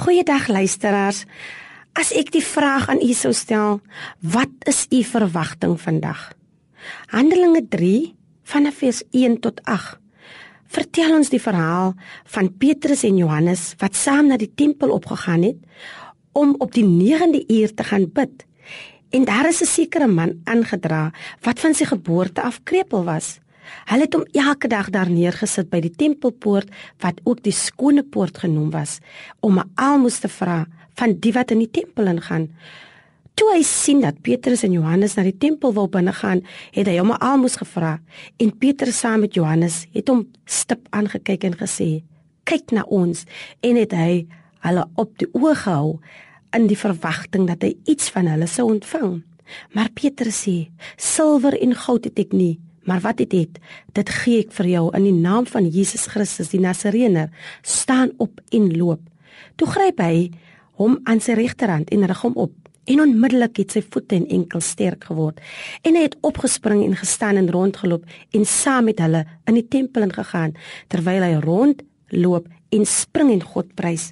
Goeiedag luisteraars. As ek die vraag aan u sou stel, wat is u verwagting vandag? Handelinge 3 vanaf vers 1 tot 8. Vertel ons die verhaal van Petrus en Johannes wat saam na die tempel opgegaan het om op die 9de uur te gaan bid. En daar is 'n sekere man aangedra wat van sy geboorte af krepeel was. Hulle het hom elke dag daar neergesit by die tempelpoort wat ook die skone poort genoem was om 'n almoes te vra van die wat in die tempel ingaan. Toe hy sien dat Petrus en Johannes na die tempel wou binne gaan, het hy hom 'n almoes gevra en Petrus saam met Johannes het hom stip aangekyk en gesê: "Kyk na ons." En het hy hulle op die oë gehou in die verwagting dat hy iets van hulle sou ontvang. Maar Petrus sê: "Silwer en goud het ek nie, maar wat het het, dit gee ek vir jou in die naam van Jesus Christus die Nasareëner. Staan op en loop." Toe gryp hy hom aan sy regterhand en rig hom op. En onmiddellik het sy voete en enkels sterk geword en hy het opgespring en gestaan en rondgeloop en saam met hulle in die tempel ingegaan terwyl hy rondloop en spring en God prys.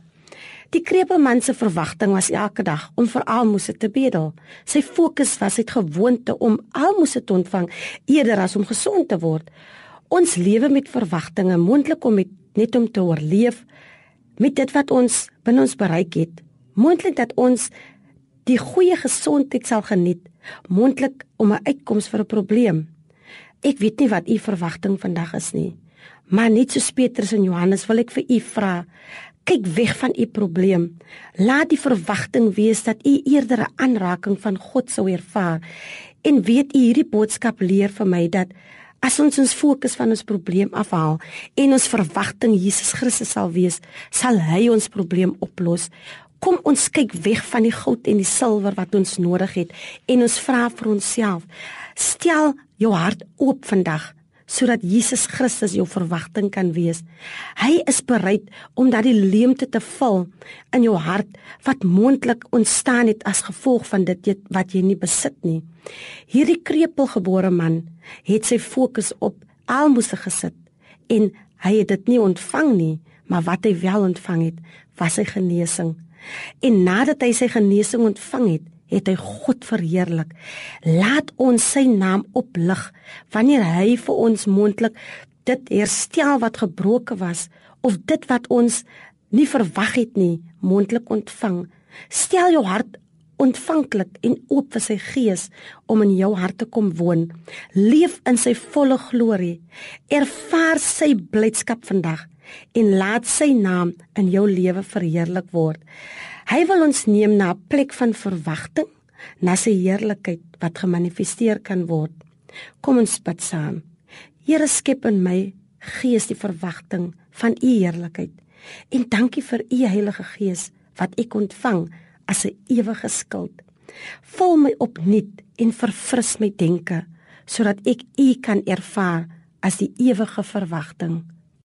Die krepelman se verwagting was elke dag om vir almoses te bedel. Sy fokus was uit gewoonte om almoses te ontvang eerder as om gesond te word. Ons lewe met verwagtinge moontlik om met, net om te oorleef met dit wat ons binne ons bereik het. Moontlik dat ons die goeie gesondheid sal geniet, moontlik om 'n uitkoms vir 'n probleem. Ek weet nie wat u verwagting vandag is nie, maar net so Petrus en Johannes wil ek vir u vra, kyk weg van u probleem. Laat die verwagting wees dat u eerder 'n aanraking van God sou ervaar. En weet u hierdie boodskap leer vir my dat as ons ons fokus van ons probleem afhaal en ons verwagting Jesus Christus sal wees, sal hy ons probleem oplos. Kom ons kyk weg van die goud en die silwer wat ons nodig het en ons vra vir onsself: Stel jou hart oop vandag sodat Jesus Christus jou verwagting kan wees. Hy is bereid om daardie leemte te vul in jou hart wat moontlik ontstaan het as gevolg van dit wat jy nie besit nie. Hierdie krepelgebore man het sy fokus op almoses gesit en hy het dit nie ontvang nie, maar wat hy wel ontvang het, was sy genesing. En nadat hy sy genesing ontvang het, het hy God verheerlik. Laat ons sy naam oplig wanneer hy vir ons mondelik dit herstel wat gebroken was of dit wat ons nie verwag het nie mondelik ontvang. Stel jou hart ontvanklik en oop vir sy gees om in jou hart te kom woon. Leef in sy volle glorie. Ervaar sy blydskap vandag en laat sy naam in jou lewe verheerlik word. Hy wil ons neem na 'n plek van verwagting, na sy heerlikheid wat gemanifesteer kan word. Kom ons bid saam. Here skep in my gees die verwagting van u heerlikheid. En dankie vir u Heilige Gees wat ek ontvang as 'n ewige skild. Vul my opnuut en verfris my denke sodat ek u kan ervaar as die ewige verwagting.